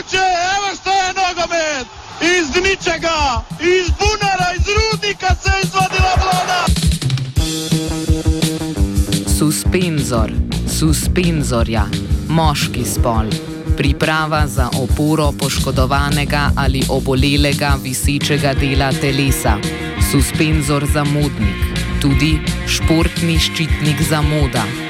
moguće, evo što je nogomet! Iz ničega, iz bunara, iz rudnika se izvadila vlada! Suspenzor, suspenzorja, moški spol. Priprava za oporo poškodovanega ali obolelega visečega dela telesa. Suspenzor za modnik, tudi športni ščitnik za moda.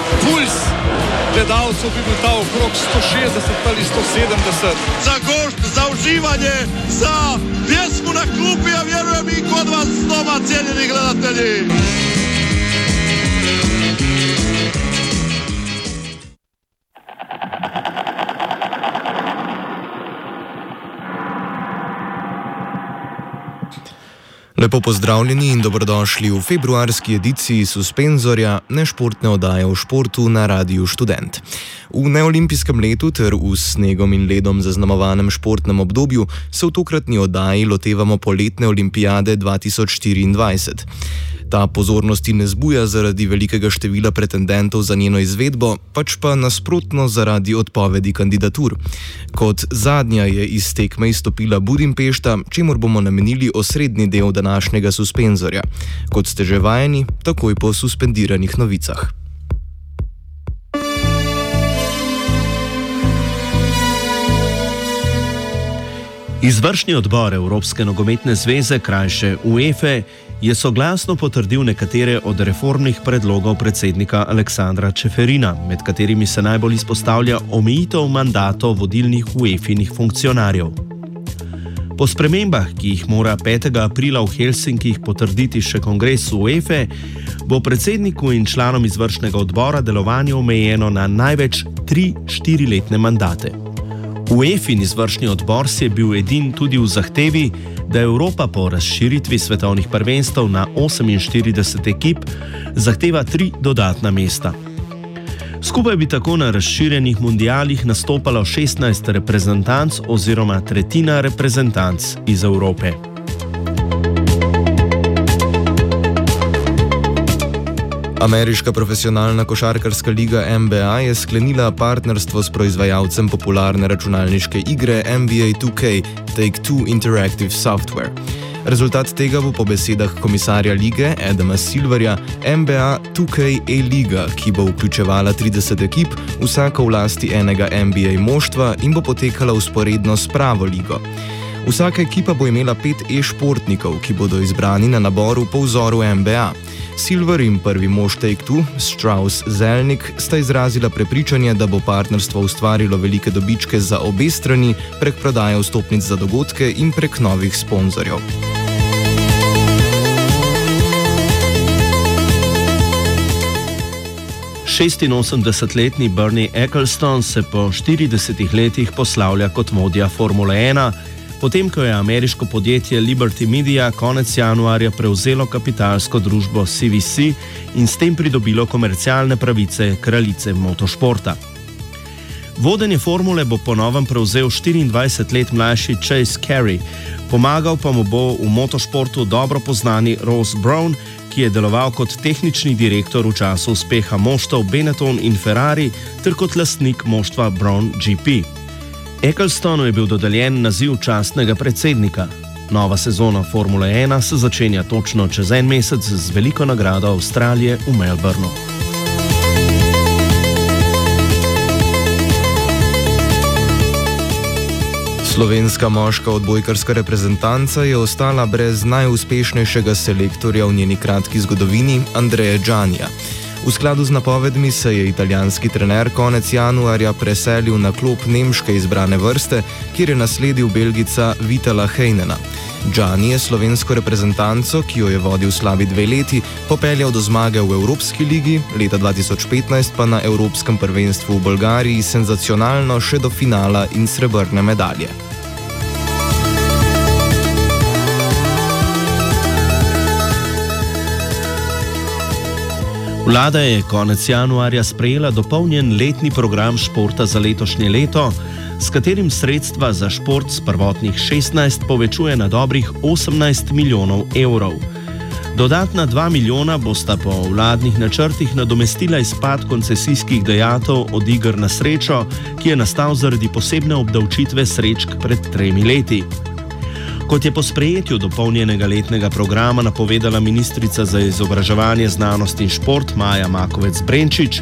puls gledalcev, bi bil ta okrog 160 ali 170. Za gost, za uživanje, za pjesmu na klupi, ja vjerujem i kod vas doma, cijenjeni gledatelji. Lepo pozdravljeni in dobrodošli v februarski ediciji Suspenzorja, nešportne oddaje o športu na Radiu Student. V neolimpijskem letu ter v snegom in ledom zaznamovanem športnem obdobju se v tokratni oddaji lotevamo poletne olimpijade 2024. Ta pozornosti ne zbuja zaradi velikega števila pretendentov za njeno izvedbo, pač pa nasprotno zaradi odpovedi kandidatur. Kot zadnja je iz tekme izstopila Budimpešta, čemur bomo namenili osrednji del današnjega suspenzorja. Kot ste že vajeni, takoj po suspendiranih novicah. Izvršni odbor Evropske nogometne zveze, krajše UEFA, je soglasno potrdil nekatere od reformnih predlogov predsednika Aleksandra Čeferina, med katerimi se najbolj izpostavlja omejitev mandatov vodilnih UEFA-nih funkcionarjev. Po spremembah, ki jih mora 5. aprila v Helsinkih potrditi še kongres UEFA, bo predsedniku in članom izvršnega odbora delovanje omejeno na največ 3-4-letne mandate. UEFA in izvršni odbor si je bil edin tudi v zahtevi, da Evropa po razširitvi svetovnih prvenstev na 48 ekip zahteva tri dodatna mesta. Skupaj bi tako na razširjenih mundialih nastopalo 16 reprezentanc oziroma tretjina reprezentanc iz Evrope. Ameriška profesionalna košarkarska liga NBA je sklenila partnerstvo s proizvajalcem popularne računalniške igre NBA 2K Take-Two Interactive Software. Rezultat tega bo po besedah komisarja lige Adama Silverja NBA 2K E-Liga, ki bo vključevala 30 ekip, vsaka v lasti enega NBA moštva in bo potekala usporedno s pravo ligo. Vsaka ekipa bo imela pet e-športnikov, ki bodo izbrani na naboru po vzoru NBA. Silver in prvi mož Take-Two, Strauss Zelnik, sta izrazila prepričanje, da bo partnerstvo ustvarilo velike dobičke za obe strani prek prodaje vstopnic za dogodke in prek novih sponzorjev. Šestinosemdesetletni Bernie Eccleston se po 40 letih poslavlja kot vodja Formule 1, potem ko je ameriško podjetje Liberty Media konec januarja prevzelo kapitalsko družbo CVC in s tem pridobilo komercialne pravice kraljice motošporta. Vodenje formule bo po novem prevzel 24 let mlajši Chase Carey, pomagal pa mu bo v motošportu dobro poznani Rose Brown, ki je deloval kot tehnični direktor v času uspeha moštov Benetton in Ferrari ter kot lastnik moštva Brown GP. Ecclestonu je bil dodeljen naziv častnega predsednika. Nova sezona Formule 1 se začenja točno čez en mesec z veliko nagrado Avstralije v Melbournu. Slovenska moška odbojkarska reprezentanca je ostala brez najuspešnejšega selektorja v njeni kratki zgodovini, Andreja Džanja. V skladu z napovedmi se je italijanski trener konec januarja preselil na klop nemške izbrane vrste, kjer je nasledil belgica Vitala Heinena. Džani je slovensko reprezentanco, ki jo je vodil slabi dve leti, popeljal do zmage v Evropski ligi, leta 2015 pa na Evropskem prvenstvu v Bolgariji senzacionalno še do finala in srebrne medalje. Vlada je konec januarja sprejela dopolnjen letni program športa za letošnje leto, s katerim sredstva za šport z prvotnih 16 povečuje na dobrih 18 milijonov evrov. Dodatna 2 milijona bosta po vladnih načrtih nadomestila izpad koncesijskih dejatov od igr na srečo, ki je nastal zaradi posebne obdavčitve srečk pred tremi leti. Kot je po sprejetju dopolnjenega letnega programa napovedala ministrica za izobraževanje, znanost in šport Maja Makovec Brenčič,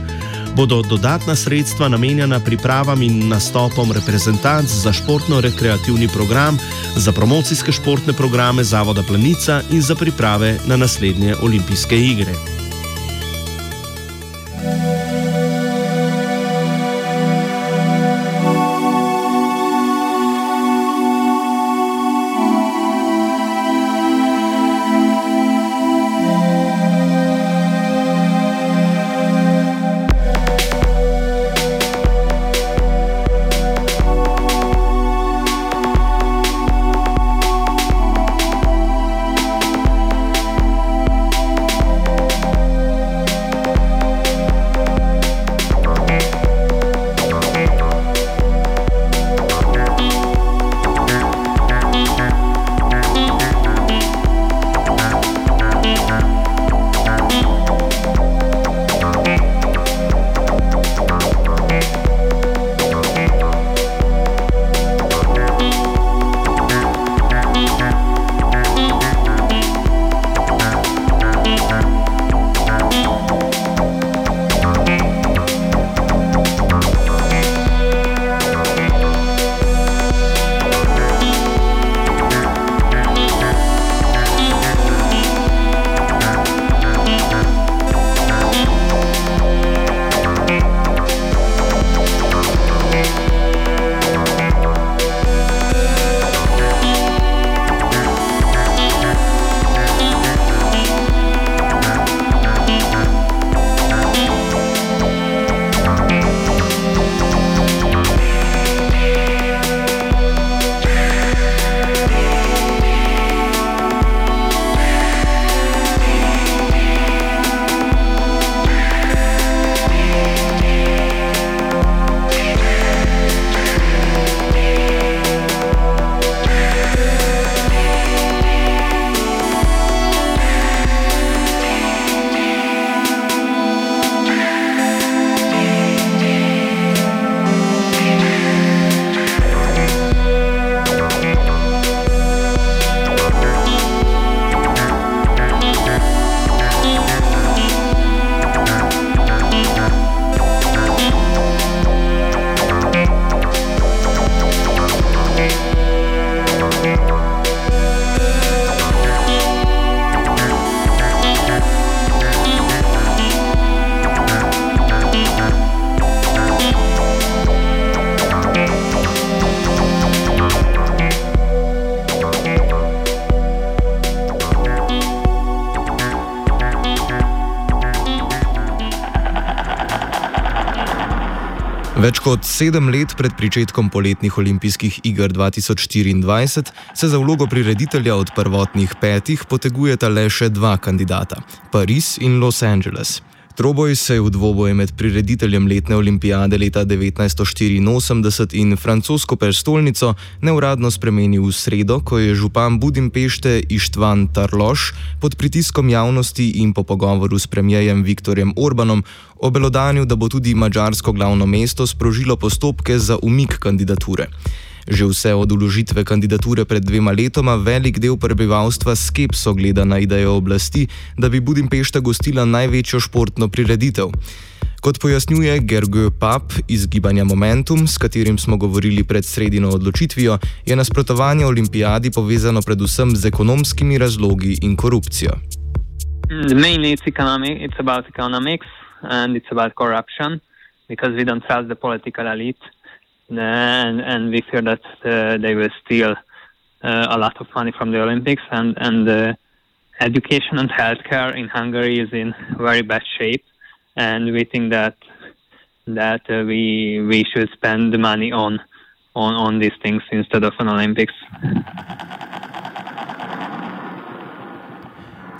bodo dodatna sredstva namenjena pripravam in nastopom reprezentanc za športno-rekreativni program, za promocijske športne programe Zavoda Planica in za priprave na naslednje olimpijske igre. Več kot sedem let pred začetkom poletnih olimpijskih iger 2024 se za vlogo prireditelja od prvotnih petih potegujeta le še dva kandidata: Pariz in Los Angeles. Troboj se je v dvoboju med prirediteljem letne olimpijade leta 1984 in francosko prestolnico neuradno spremenil v sredo, ko je župan Budimpešte Ištvan Tarloš pod pritiskom javnosti in po pogovoru s premijejem Viktorjem Orbanom obelodanil, da bo tudi mačarsko glavno mesto sprožilo postopke za umik kandidature. Že vse od uložitve kandidature pred dvema letoma velik del prebivalstva skepso gleda na idejo oblasti, da bi Budimpešta gostila največjo športno prireditev. Kot pojasnjuje Gergo Pap iz gibanja Momentum, s katerim smo govorili pred sredino odločitvijo, je nasprotovanje olimpijadi povezano predvsem z ekonomskimi razlogi in korupcijo. Mainly it's economic, it's about economics and it's about corruption because we don't trust the political elite. And and we fear that uh, they will steal uh, a lot of money from the Olympics and and uh, education and healthcare in Hungary is in very bad shape and we think that that we we should spend the money on on on these things instead of an Olympics.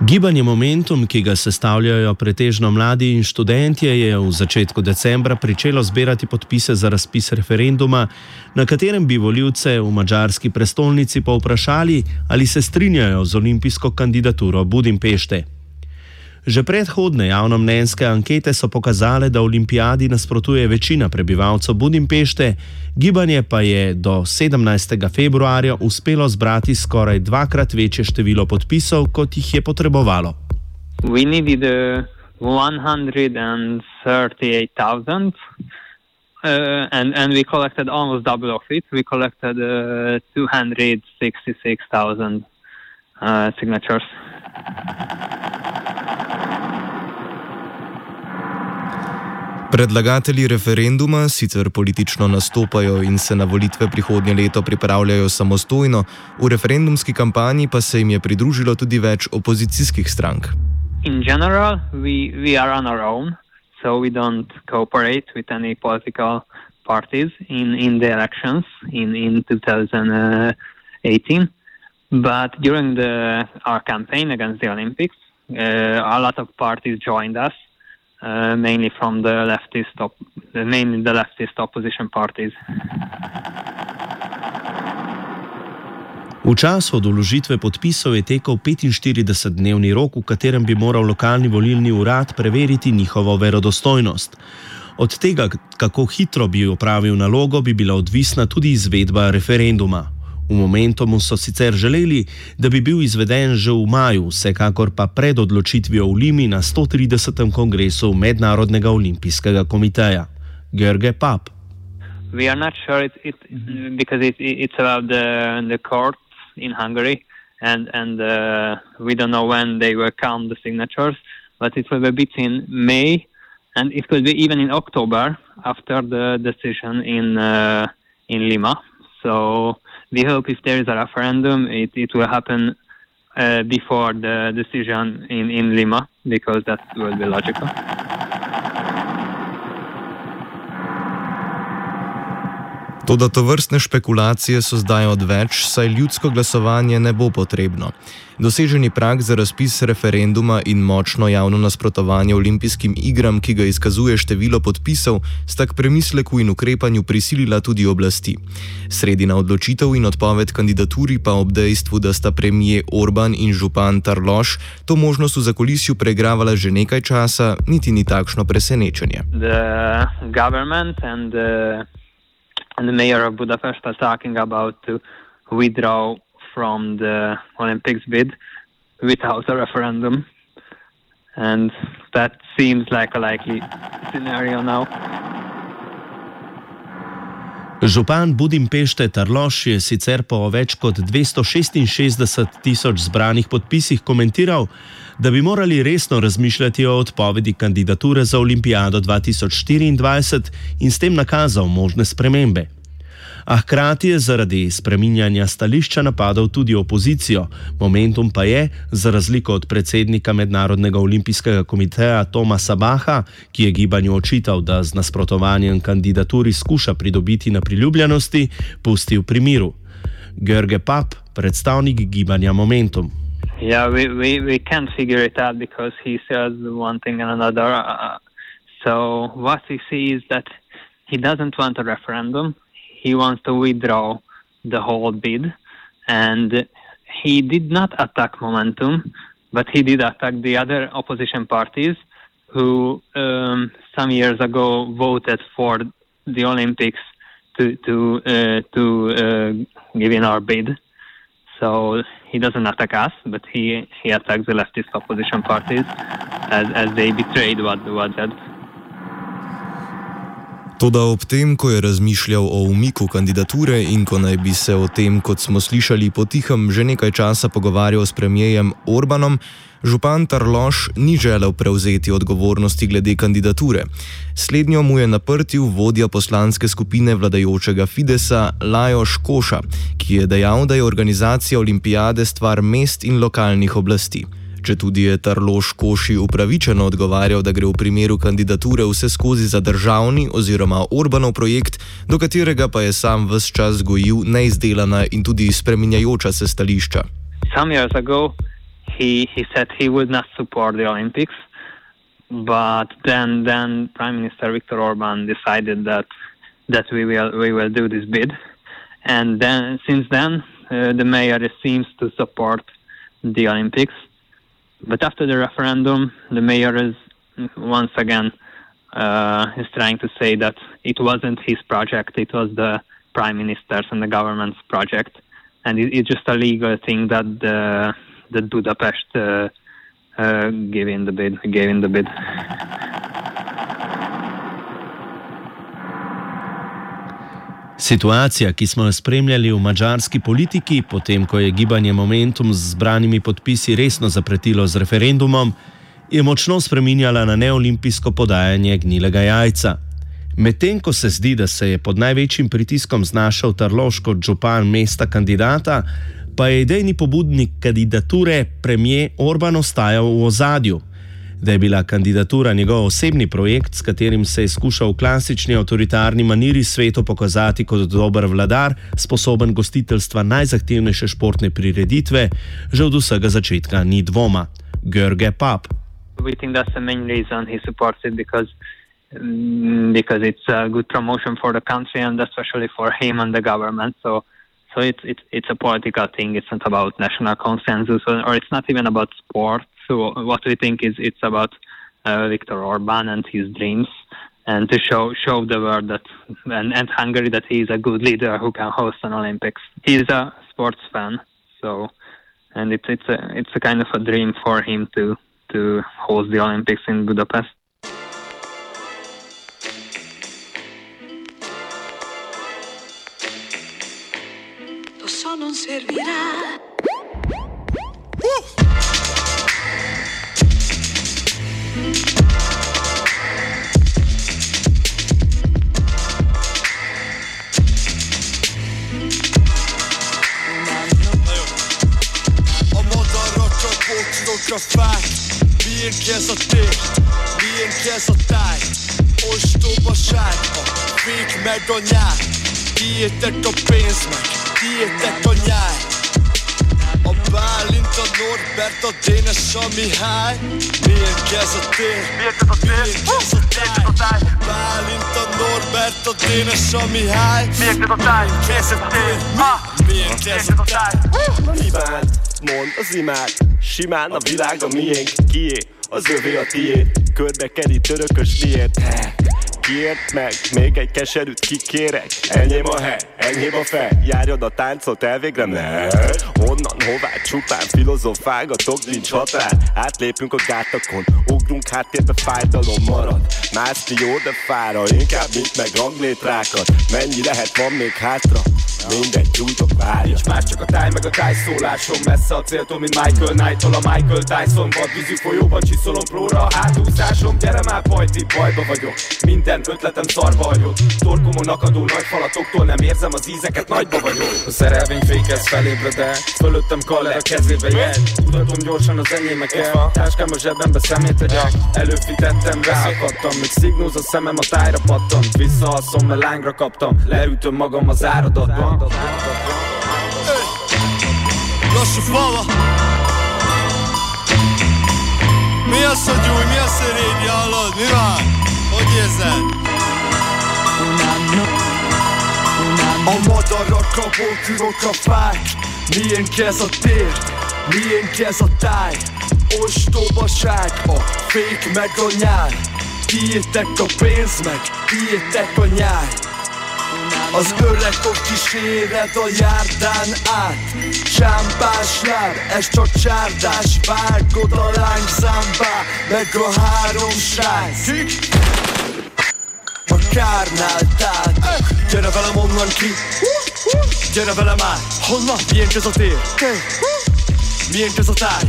Gibanje Momentum, ki ga sestavljajo pretežno mladi in študentje, je v začetku decembra pričelo zbirati podpise za razpis referenduma, na katerem bi voljivce v mačarski prestolnici povprašali, ali se strinjajo z olimpijsko kandidaturo Budimpešte. Že predhodne javnomnenjske ankete so pokazale, da olimpijadi nasprotuje večina prebivalcev Budimpešte, gibanje pa je do 17. februarja uspelo zbrati skoraj dvakrat večje število podpisov, kot jih je potrebovalo. We needed uh, 138,000 uh, and, and we collected almost double of it. We collected uh, 266,000 uh, signatures. Predlagatelji referenduma sicer politično nastopajo in se na volitve prihodnje leto pripravljajo samostojno, v referendumski kampanji pa se jim je pridružilo tudi več opozicijskih strank. In general, we, we are on our own, so we don't cooperate with any political parties in, in the elections in, in 2018. But during the, our campaign against the Olympics, uh, a lot of parties joined us. Uh, mainly from the leftist, op- mainly the leftist opposition parties. V času od uložitve podpisov je tekel 45-dnevni rok, v katerem bi moral lokalni volilni urad preveriti njihovo verodostojnost. Od tega, kako hitro bi opravil nalogo, bi bila odvisna tudi izvedba referenduma. V momentu so sicer želeli, da bi bil izveden že v maju, vsekakor pa pred odločitvijo v Limi na 130. kongresu Mednarodnega olimpijskega komiteja. Gerge Pap. We are not sure it, it, because it, it's about the, the courts in Hungary, and, and uh, we don't know when they will count the signatures, but it will be between May and it could be even in October after the decision in, uh, in Lima. So we hope if there is a referendum, it, it will happen uh, before the decision in, in Lima, because that will be logical. Toda to vrstne špekulacije so zdaj odveč, saj ljudsko glasovanje ne bo potrebno. Doseženi prak za razpis referenduma in močno javno nasprotovanje olimpijskim igram, ki ga izkazuje število podpisov, sta k premisleku in ukrepanju prisilila tudi oblasti. Sredina odločitev in odpoved kandidaturi pa ob dejstvu, da sta premije Orban in župan Tarloš to možnost v zakolisju pregravala že nekaj časa, niti ni takšno presenečenje. and the mayor of Budapest are talking about to withdraw from the Olympics bid without a referendum. And that seems like a likely scenario now. Župan Budimpešte Tarloš je sicer po več kot 266 tisoč zbranih podpisih komentiral, da bi morali resno razmišljati o odpovedi kandidature za Olimpijado 2024 in s tem nakazal možne spremembe. A hkrati je zaradi spreminjanja stališča napadal tudi opozicijo. Momentum pa je, za razliko od predsednika Mednarodnega olimpijskega komiteja Tomasa Baha, ki je gibanju očital, da z nasprotovanjem kandidaturi skuša pridobiti na priljubljenosti, pustil pri miru. Gerge Pap, predstavnik gibanja Momentum. Yeah, we, we, we can't figure it out because he says one thing and another. Uh, so, what we see is that he doesn't want a referendum. He wants to withdraw the whole bid. And he did not attack Momentum, but he did attack the other opposition parties who um, some years ago voted for the Olympics to, to, uh, to uh, give in our bid. So he doesn't attack us, but he, he attacks the leftist opposition parties as, as they betrayed what, what said. Toda ob tem, ko je razmišljal o umiku kandidature in ko naj bi se o tem, kot smo slišali, potihem že nekaj časa pogovarjal s premijejem Orbanom, župan Tarloš ni želel prevzeti odgovornosti glede kandidature. Slednjo mu je naprtil vodja poslanske skupine vladajočega Fidesa Lajoš Koša, ki je dejal, da je organizacija olimpijade stvar mest in lokalnih oblasti. Če tudi je Tarloš Koši upravičeno odgovarjal, da gre v primeru kandidature vse skozi za državni oziroma Orbanov projekt, do katerega pa je sam vse čas gojil neizdelana in tudi spreminjajoča se stališča. Some years ago, he he said he would not support the Olympics, but then then Prime Minister Viktor Orban decided that that we will we will do this bid, and then since then uh, the mayor seems to support the Olympics, but after the referendum, the mayor is once again uh, is trying to say that it wasn't his project; it was the prime minister's and the government's project, and it, it's just a legal thing that the that Budapest uh, uh, gave in the bid. Gave in the bid. Situacija, ki smo jo spremljali v mačarski politiki, potem ko je gibanje Momentum z zbranimi podpisi resno zapretilo z referendumom, je močno spreminjala na neolimpijsko podajanje gnilega jajca. Medtem ko se zdi, da se je pod največjim pritiskom znašel Tarloško župan mesta kandidata, pa je idejni pobudnik kandidature premijer Orban ostajal v ozadju. Da je bila kandidatura njegov osebni projekt, s katerim se je skušal v klasični avtoritarni maniri svetu pokazati kot dober vladar, sposoben gostiteljstva najzahtevnejše športne prireditve, že od vsega začetka ni dvoma. Görge Pap. We think that's the main reason he supports it because mm, because it's a good promotion for the country and especially for him and the government. So so it's it's it's a political thing. It's not about national consensus or, or it's not even about sport. So what we think is it's about uh, Viktor Orban and his dreams, and to show show the world that and, and Hungary that he is a good leader who can host an Olympics. He's a sports fan, so and it's it's a it's a kind of a dream for him to to host the Olympics in Budapest. Non a fák Milyen kez a tér, milyen kez a táj? Ostobaság, a fék meg a nyár. Kiétek a pénz meg, kiétek a nyár. A Bálint, a Norbert, a Dénes, a Mihály Milyen kez a tér, milyen kez a táj? Bálint, a Norbert, a Dénes, a Mihály Milyen kez a tér, milyen kez a táj Ivánt, mond az imád Simán a világ a miénk. Kié, az övé a tiéd Körbe kerít törökös miért Kiért meg, még egy keserűt kikérek. Enyém a hely, enyém a fej Járjad a táncot, elvégre ne. Honnan, hová, csupán filozofálgatok, nincs határ. Átlépünk a gátakon, ugrunk háttérbe fájdalom marad. Mászni jó, de fára, inkább mint meg ranglétrákat Mennyi lehet, van még hátra Mindegy, gyújtok, várja Nincs más csak a táj meg a táj szólásom. Messze a céltól, mint Michael Knight-tól a Michael Tyson Vadvízi folyóban csiszolom próra a hátúzásom Gyere már pajti, bajba vagyok. Minden ötletem szarba hagyott. Torkomon akadó nagy falatoktól nem érzem az ízeket, nagyba vagyok. A szerelvény fékez felébre, de fölöttem kaller a kezébe jel. Tudatom gyorsan az enyémek el Táskám a zsebembe szemét tegyek Előfitettem, ráakadtam Még szignóz a szemem a tájra pattant Visszaalszom, mert lángra kaptam. Leütöm magam az áradatban Lassú falva Mi az, hogy új, mi az, hogy régi, hallod? Mi van? Hogy érzed? A madarak, a bokrok, a fák Milyen kez a tér, milyen kez a táj? Ostobaság, a fék meg a nyár. Kiértek a pénz meg, kiértek a nyár az öreg fog kíséred a járdán át. Csámpás jár, ez csak csárdás. Vágod a lángszámbá, meg a három srác. A kárnál tát. Gyere velem onnan ki. Gyere velem át. Honnan? Milyen ez a tér? Milyen ez a táj?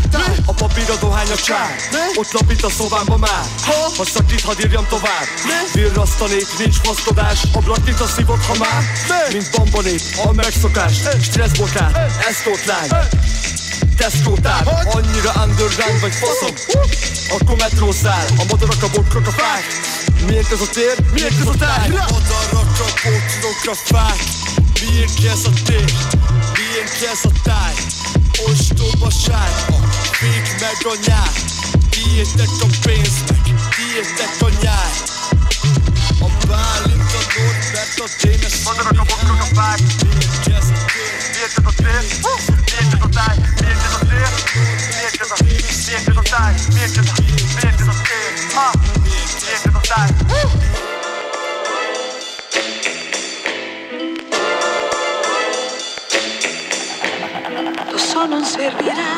A papír a dohány a csár Ott lapít a szobámba már. Ha. Szakít, hadd írjam tovább. Virrasztanék, nincs faszkodás Ablakít a szívod, ha már. Mint bambanét, a megszokás. Stresszbotát, esztótlány. Tesco-tár Annyira underground vagy faszom. Akkor metrószál A madarak, a bokrok, a fák. Milyen ez a tér? Milyen ez a táj? Madarak, a bokrok, a fák. Milyen ez a tér? Milyen ez a táj? Ostobaság, a fék erről nyár Kiértek a pénz meg, kiértek a nyár A Bálint, a Norbert, a Dénes Mondanak a bokrok a fák Miért ez a tér? Miért ez a tér? Miért ez a táj? Miért ez a tér? Miért ez a Miért ez a táj? Miért ez a non servirà.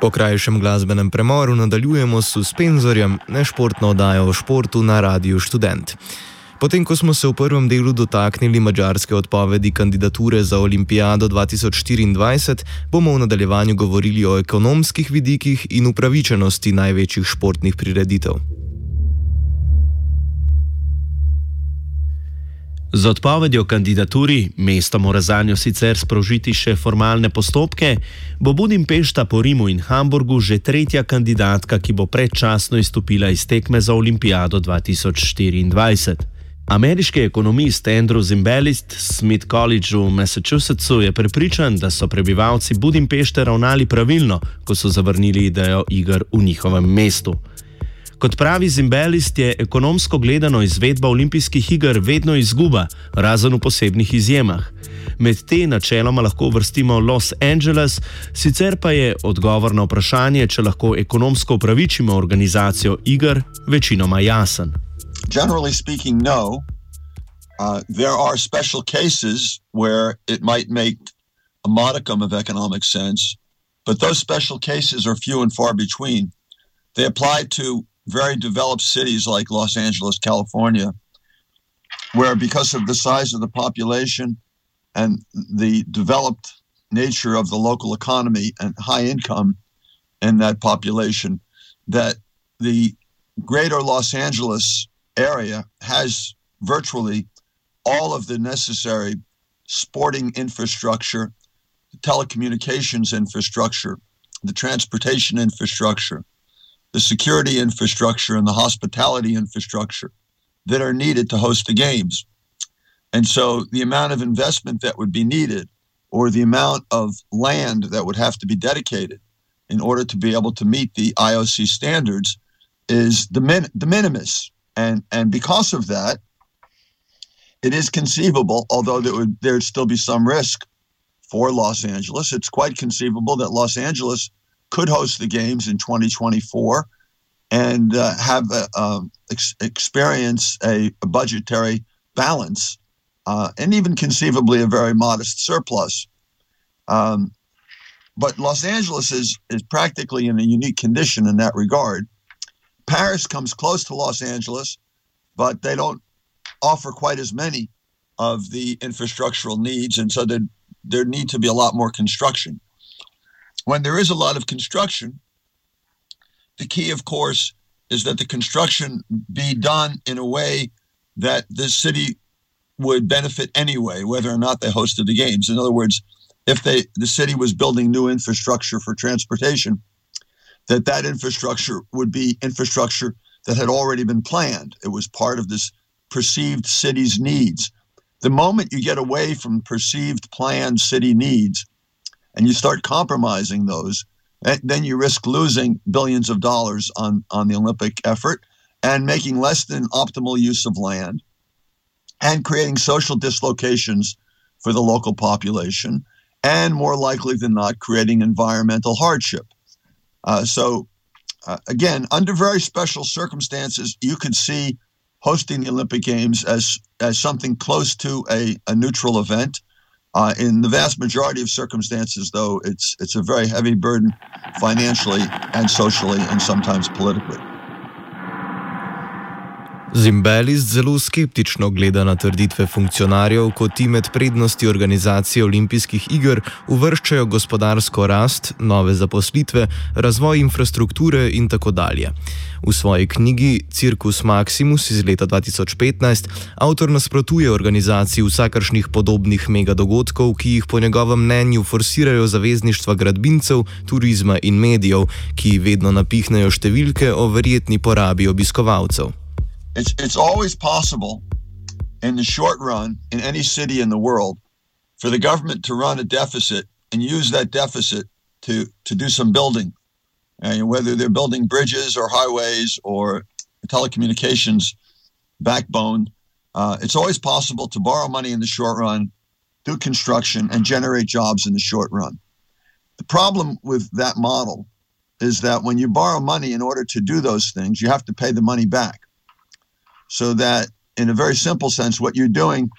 Po krajšem glasbenem premoru nadaljujemo s suspenzorjem, nešportno oddajo o športu na Radiu Student. Potem, ko smo se v prvem delu dotaknili mačarske odpovedi kandidature za Olimpijado 2024, bomo v nadaljevanju govorili o ekonomskih vidikih in upravičenosti največjih športnih prireditev. Z odpovedjo kandidaturi, mesto mora za njo sicer sprožiti še formalne postopke, bo Budimpešta po Rimu in Hamburgu že tretja kandidatka, ki bo predčasno izstopila iz tekme za Olimpijado 2024. Ameriški ekonomist Andrew Zimbalist z Smith College v Massachusettsu je prepričan, da so prebivalci Budimpešte ravnali pravilno, ko so zavrnili idejo iger v njihovem mestu. Kot pravi Zimbalist, je ekonomsko gledano izvedba olimpijskih iger vedno izguba, razen v posebnih izjemah. Med te načeloma lahko vrstimo Los Angeles, sicer pa je odgovor na vprašanje, če lahko ekonomsko upravičimo organizacijo iger, večinoma jasen. generally speaking, no. Uh, there are special cases where it might make a modicum of economic sense, but those special cases are few and far between. They apply to very developed cities like Los Angeles, California, where because of the size of the population and the developed nature of the local economy and high income in that population, that the greater Los Angeles area has virtually all of the necessary sporting infrastructure, telecommunications infrastructure, the transportation infrastructure, the security infrastructure, and the hospitality infrastructure that are needed to host the games. And so the amount of investment that would be needed or the amount of land that would have to be dedicated in order to be able to meet the IOC standards is de, min- de minimis and and because of that, it is conceivable, although there would there'd still be some risk for Los Angeles. It's quite conceivable that Los Angeles could host the games in 2024 and uh, have a, ex- experience a, a, budgetary balance, uh, and even conceivably a very modest surplus. Um, but Los Angeles is is practically in a unique condition in that regard Paris comes close to Los Angeles, but they don't offer quite as many of the infrastructural needs, and so there there need to be a lot more construction. When there is a lot of construction, the key, of course, is that the construction be done in a way that the city would benefit anyway, whether or not they hosted the games. In other words, if they the city was building new infrastructure for transportation, that that infrastructure would be infrastructure that had already been planned. It was part of this perceived city's needs. The moment you get away from perceived planned city needs and you start compromising those, eh, then you risk losing billions of dollars on, on the Olympic effort and making less than optimal use of land and creating social dislocations for the local population and more likely than not creating environmental hardship. Uh, so, uh, again, under very special circumstances, you could see hosting the Olympic Games as as something close to a, a neutral event. Uh, in the vast majority of circumstances, though, it's it's a very heavy burden financially and socially and sometimes politically. Zimbelis zelo skeptično gleda na trditve funkcionarjev, ko ti med prednosti organizacije olimpijskih iger uvrščajo gospodarsko rast, nove zaposlitve, razvoj infrastrukture in tako dalje. V svoji knjigi Circus Maximus iz leta 2015 avtor nasprotuje organizaciji vsakršnih podobnih megadogodkov, ki jih po njegovem mnenju forsirajo zavezništva gradbincev, turizma in medijev, ki vedno napihnejo številke o verjetni porabi obiskovalcev. It's it's always possible in the short run in any city in the world for the government to run a deficit and use that deficit to to do some building, and whether they're building bridges or highways or telecommunications backbone. Uh, it's always possible to borrow money in the short run, do construction, and generate jobs in the short run. The problem with that model is that when you borrow money in order to do those things, you have to pay the money back. So that, in a very simple sense, what you're doing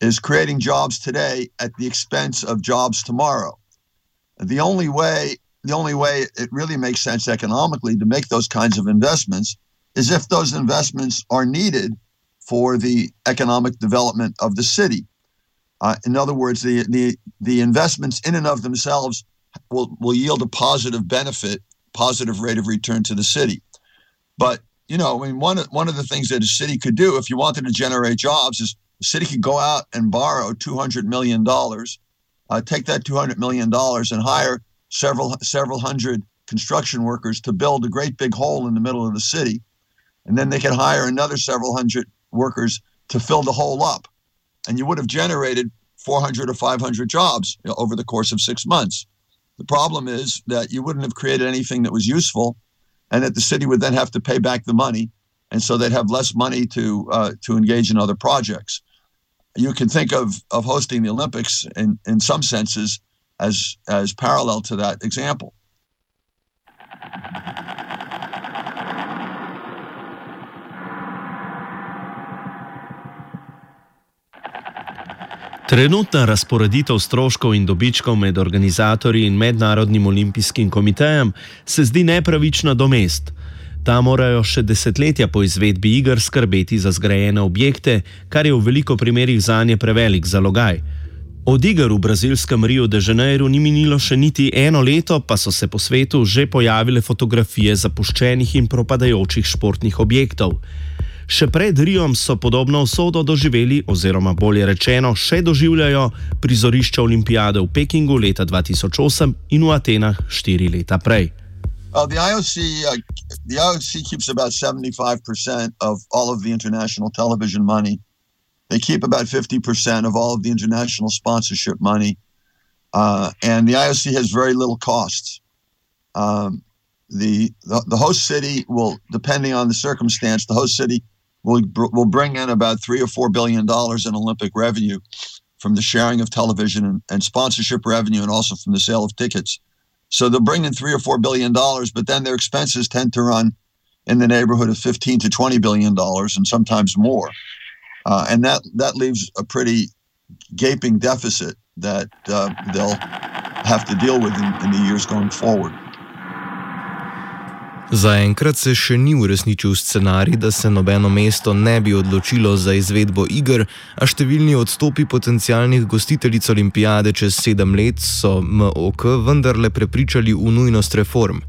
is creating jobs today at the expense of jobs tomorrow. The only way, the only way it really makes sense economically to make those kinds of investments is if those investments are needed for the economic development of the city. Uh, in other words, the, the, the investments in and of themselves will, will yield a positive benefit, positive rate of return to the city. But, you know, I mean, one, one of the things that a city could do if you wanted to generate jobs is the city could go out and borrow $200 million, uh, take that $200 million and hire several, several hundred construction workers to build a great big hole in the middle of the city. And then they could hire another several hundred workers to fill the hole up. And you would have generated 400 or 500 jobs you know, over the course of six months. The problem is that you wouldn't have created anything that was useful, and that the city would then have to pay back the money, and so they'd have less money to uh, to engage in other projects. You can think of of hosting the Olympics in in some senses as as parallel to that example. Trenutna razporeditev stroškov in dobičkov med organizatorji in mednarodnim olimpijskim komitejem se zdi nepravična do mest. Ta morajo še desetletja po izvedbi iger skrbeti za zgrajene objekte, kar je v veliko primerjih za nje prevelik zalogaj. Od iger v brazilskem Rio de Janeiro ni minilo še niti eno leto, pa so se po svetu že pojavile fotografije zapuščenih in propadajočih športnih objektov. Še pred Rijom so podobno usodo doživeli, oziroma bolje rečeno, še doživljajo prizorišča olimpijade v Pekingu leta 2008 in v Atenah štiri leta prej. Well, the IOC, uh, the IOC keeps about 75% of all of the international television money. They keep about 50% of all of the international sponsorship money. Uh, and the IOC has very little costs. Um, the, the, the host city will, depending on the circumstance, the host city will will bring in about three or four billion dollars in Olympic revenue from the sharing of television and, and, sponsorship revenue, and also from the sale of tickets. So they'll bring in three or four billion dollars, but then their expenses tend to run in the neighborhood of fifteen to twenty billion dollars, and sometimes more. Uh, and that that leaves a pretty gaping deficit that uh, they'll have to deal with in, in the years going forward. Zaenkrat se še ni uresničil scenarij, da se nobeno mesto ne bi odločilo za izvedbo iger, a številni odstopi potencijalnih gostiteljic olimpijade čez sedem let so MOK vendarle prepričali v nujnost reform.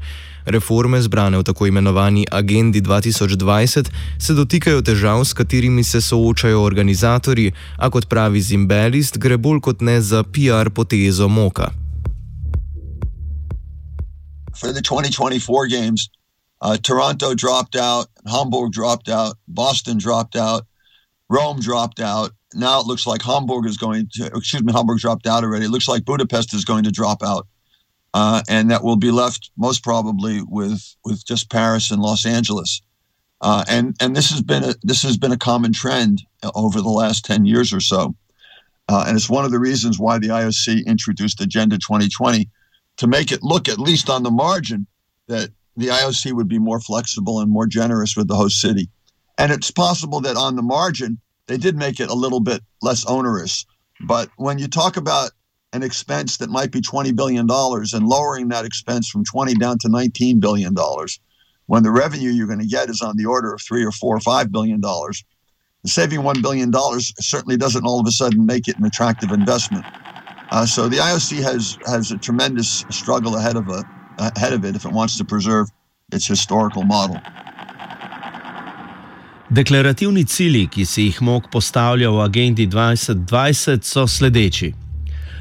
Reforme, zbrane v tako imenovani Agendi 2020, se dotikajo težav, s katerimi se soočajo organizatorji, a kot pravi Zimbelist, gre bolj kot ne za PR potezo MOK. For the 2024 games, Uh, Toronto dropped out, Hamburg dropped out, Boston dropped out, Rome dropped out. Now it looks like Hamburg is going to, excuse me, Hamburg dropped out already. It looks like Budapest is going to drop out. Uh, and that will be left most probably with with just Paris and Los Angeles. Uh, and and this has been a this has been a common trend over the last ten years or so, uh, and it's one of the reasons why the IOC introduced Agenda 2020 to make it look at least on the margin that the IOC would be more flexible and more generous with the host city. And it's possible that on the margin, they did make it a little bit less onerous. But when you talk about an expense that might be $20 billion and lowering that expense from 20 down to $19 billion, when the revenue you're going to get is on the order of three or four or five billion dollars, saving $1 billion certainly doesn't all of a sudden make it an attractive investment. Uh, so the IOC has, has a tremendous struggle ahead of it ahead of it if it wants to preserve its historical model. Deklarativni cilji, ki si jih MOK postavlja v agendi 2020, so sledeči.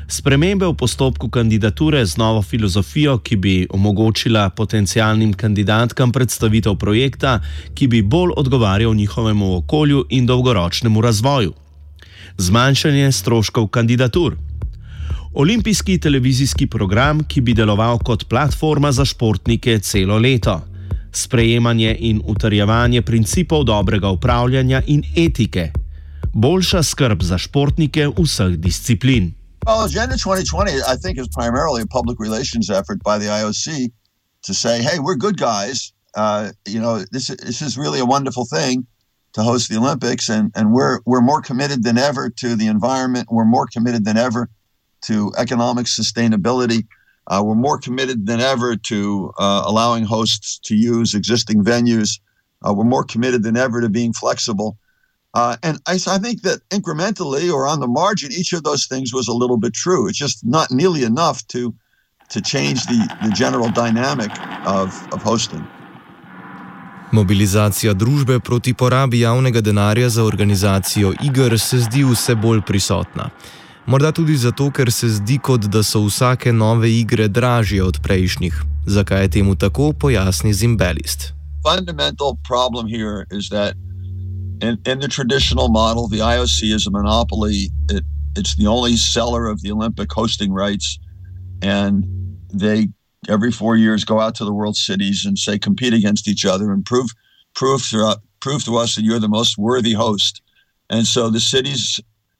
Spremembe v postopku kandidature z novo filozofijo, ki bi omogočila potencijalnim kandidatkam predstavitev projekta, ki bi bolj odgovarjal njihovemu okolju in dolgoročnemu razvoju. Zmanjšanje stroškov kandidatur. Olimpijski televizijski program, ki bi deloval kot platforma za športnike celo leto. Sprejemanje in utrjevanje principov dobrega upravljanja in etike. Boljša skrb za športnike vseh disciplin. Well, Agenda 2020, I think, is primarily a public relations effort by the IOC to say, hey, we're good guys. Uh, you know, this, this is really a wonderful thing to host the Olympics, and, and we're, we're more committed than ever to the environment. We're more committed than ever to economic sustainability. Uh, we're more committed than ever to uh, allowing hosts to use existing venues. Uh, we're more committed than ever to being flexible. Uh, and I, I, think that incrementally or on the margin, each of those things was a little bit true. It's just not nearly enough to to change the, the general dynamic of, of hosting. Mobilizacija družbe proti porabi javnega denarja za organizacijo iger se zdi vse bolj prisotna. Morda tudi zato, ker se zdi, kot da so vsake nove igre dražje od prejšnjih. Zakaj je temu tako, pojasni Zimbelist. Fundamental problem here is that in, in the traditional model, the IOC is a monopoly. It, it's the only seller of the Olympic hosting rights, and they every four years go out to the world cities and say compete against each other and prove prove to, prove to us that you're the most worthy host. And so the cities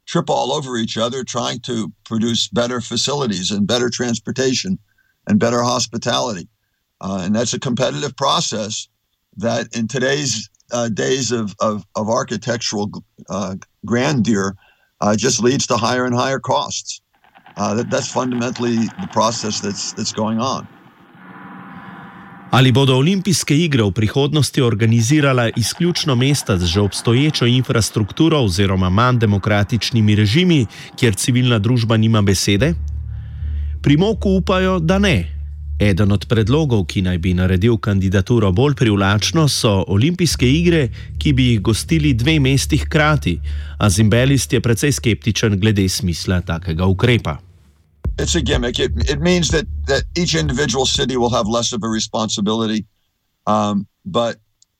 trip all over each other trying to produce better facilities and better transportation and better hospitality. Uh, and that's a competitive process that in today's uh, days of, of, of architectural uh, grandeur uh, just leads to higher and higher costs. Uh, that, that's fundamentally the process that's, that's going on. Ali bodo olimpijske igre v prihodnosti organizirala izključno mesta z že obstoječo infrastrukturo oziroma manj demokratičnimi režimi, kjer civilna družba nima besede? Pri Moku upajo, da ne. Eden od predlogov, ki naj bi naredil kandidaturo bolj privlačno, so olimpijske igre, ki bi jih gostili dve mesti hkrati, a Zimbelist je precej skeptičen glede smisla takega ukrepa. It's a gimmick. It it means that that each individual city will have less of a responsibility. Um, but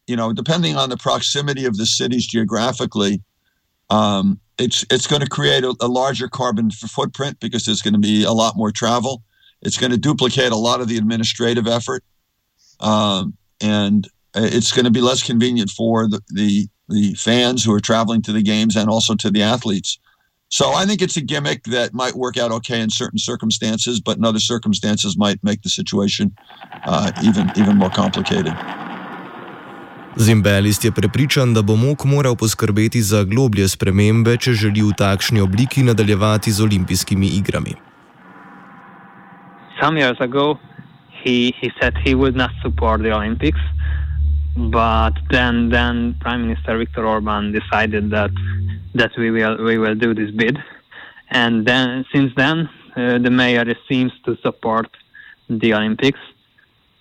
you know, depending on the proximity of the cities geographically, um, it's it's going to create a, a, larger carbon footprint because there's going to be a lot more travel. It's going to duplicate a lot of the administrative effort, um, and it's going to be less convenient for the, the the fans who are traveling to the games and also to the athletes. So I think it's a gimmick that might work out okay in certain circumstances, but in other circumstances might make the situation uh, even, even more complicated. Zimbelist je prepričan, da bo MOK moral poskrbeti za globlje spremembe, če želi v takšni obliki nadaljevati z olimpijskimi igrami. Some years ago, he, he said he would not support the Olympics, but then, then Prime Minister Viktor Orban decided that that we will we will do this bid, and then since then uh, the mayor seems to support the Olympics,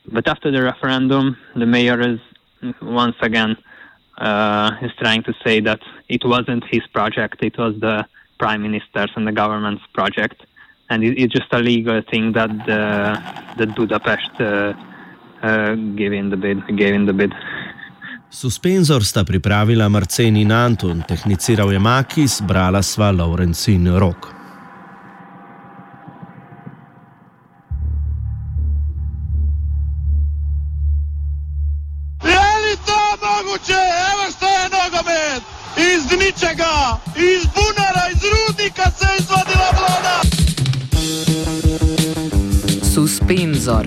but after the referendum, the mayor is once again uh, is trying to say that it wasn't his project; it was the prime minister's and the government's project, and it, it's just a legal thing that the that Budapest uh, uh, the bid the bid. Suspenzor sta pripravila Marcen in Anton, tehniciral je Makis, brala sva Lawrence in Rok. Je to mogoče? Evo što je nogomet! Iz ničega, iz bunara, iz rudnika se je izvadila vlada! Suspenzor,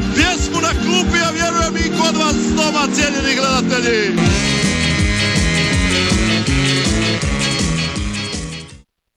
pjesmu na klupi, a vjerujem i kod vas doma, cijenjeni gledatelji.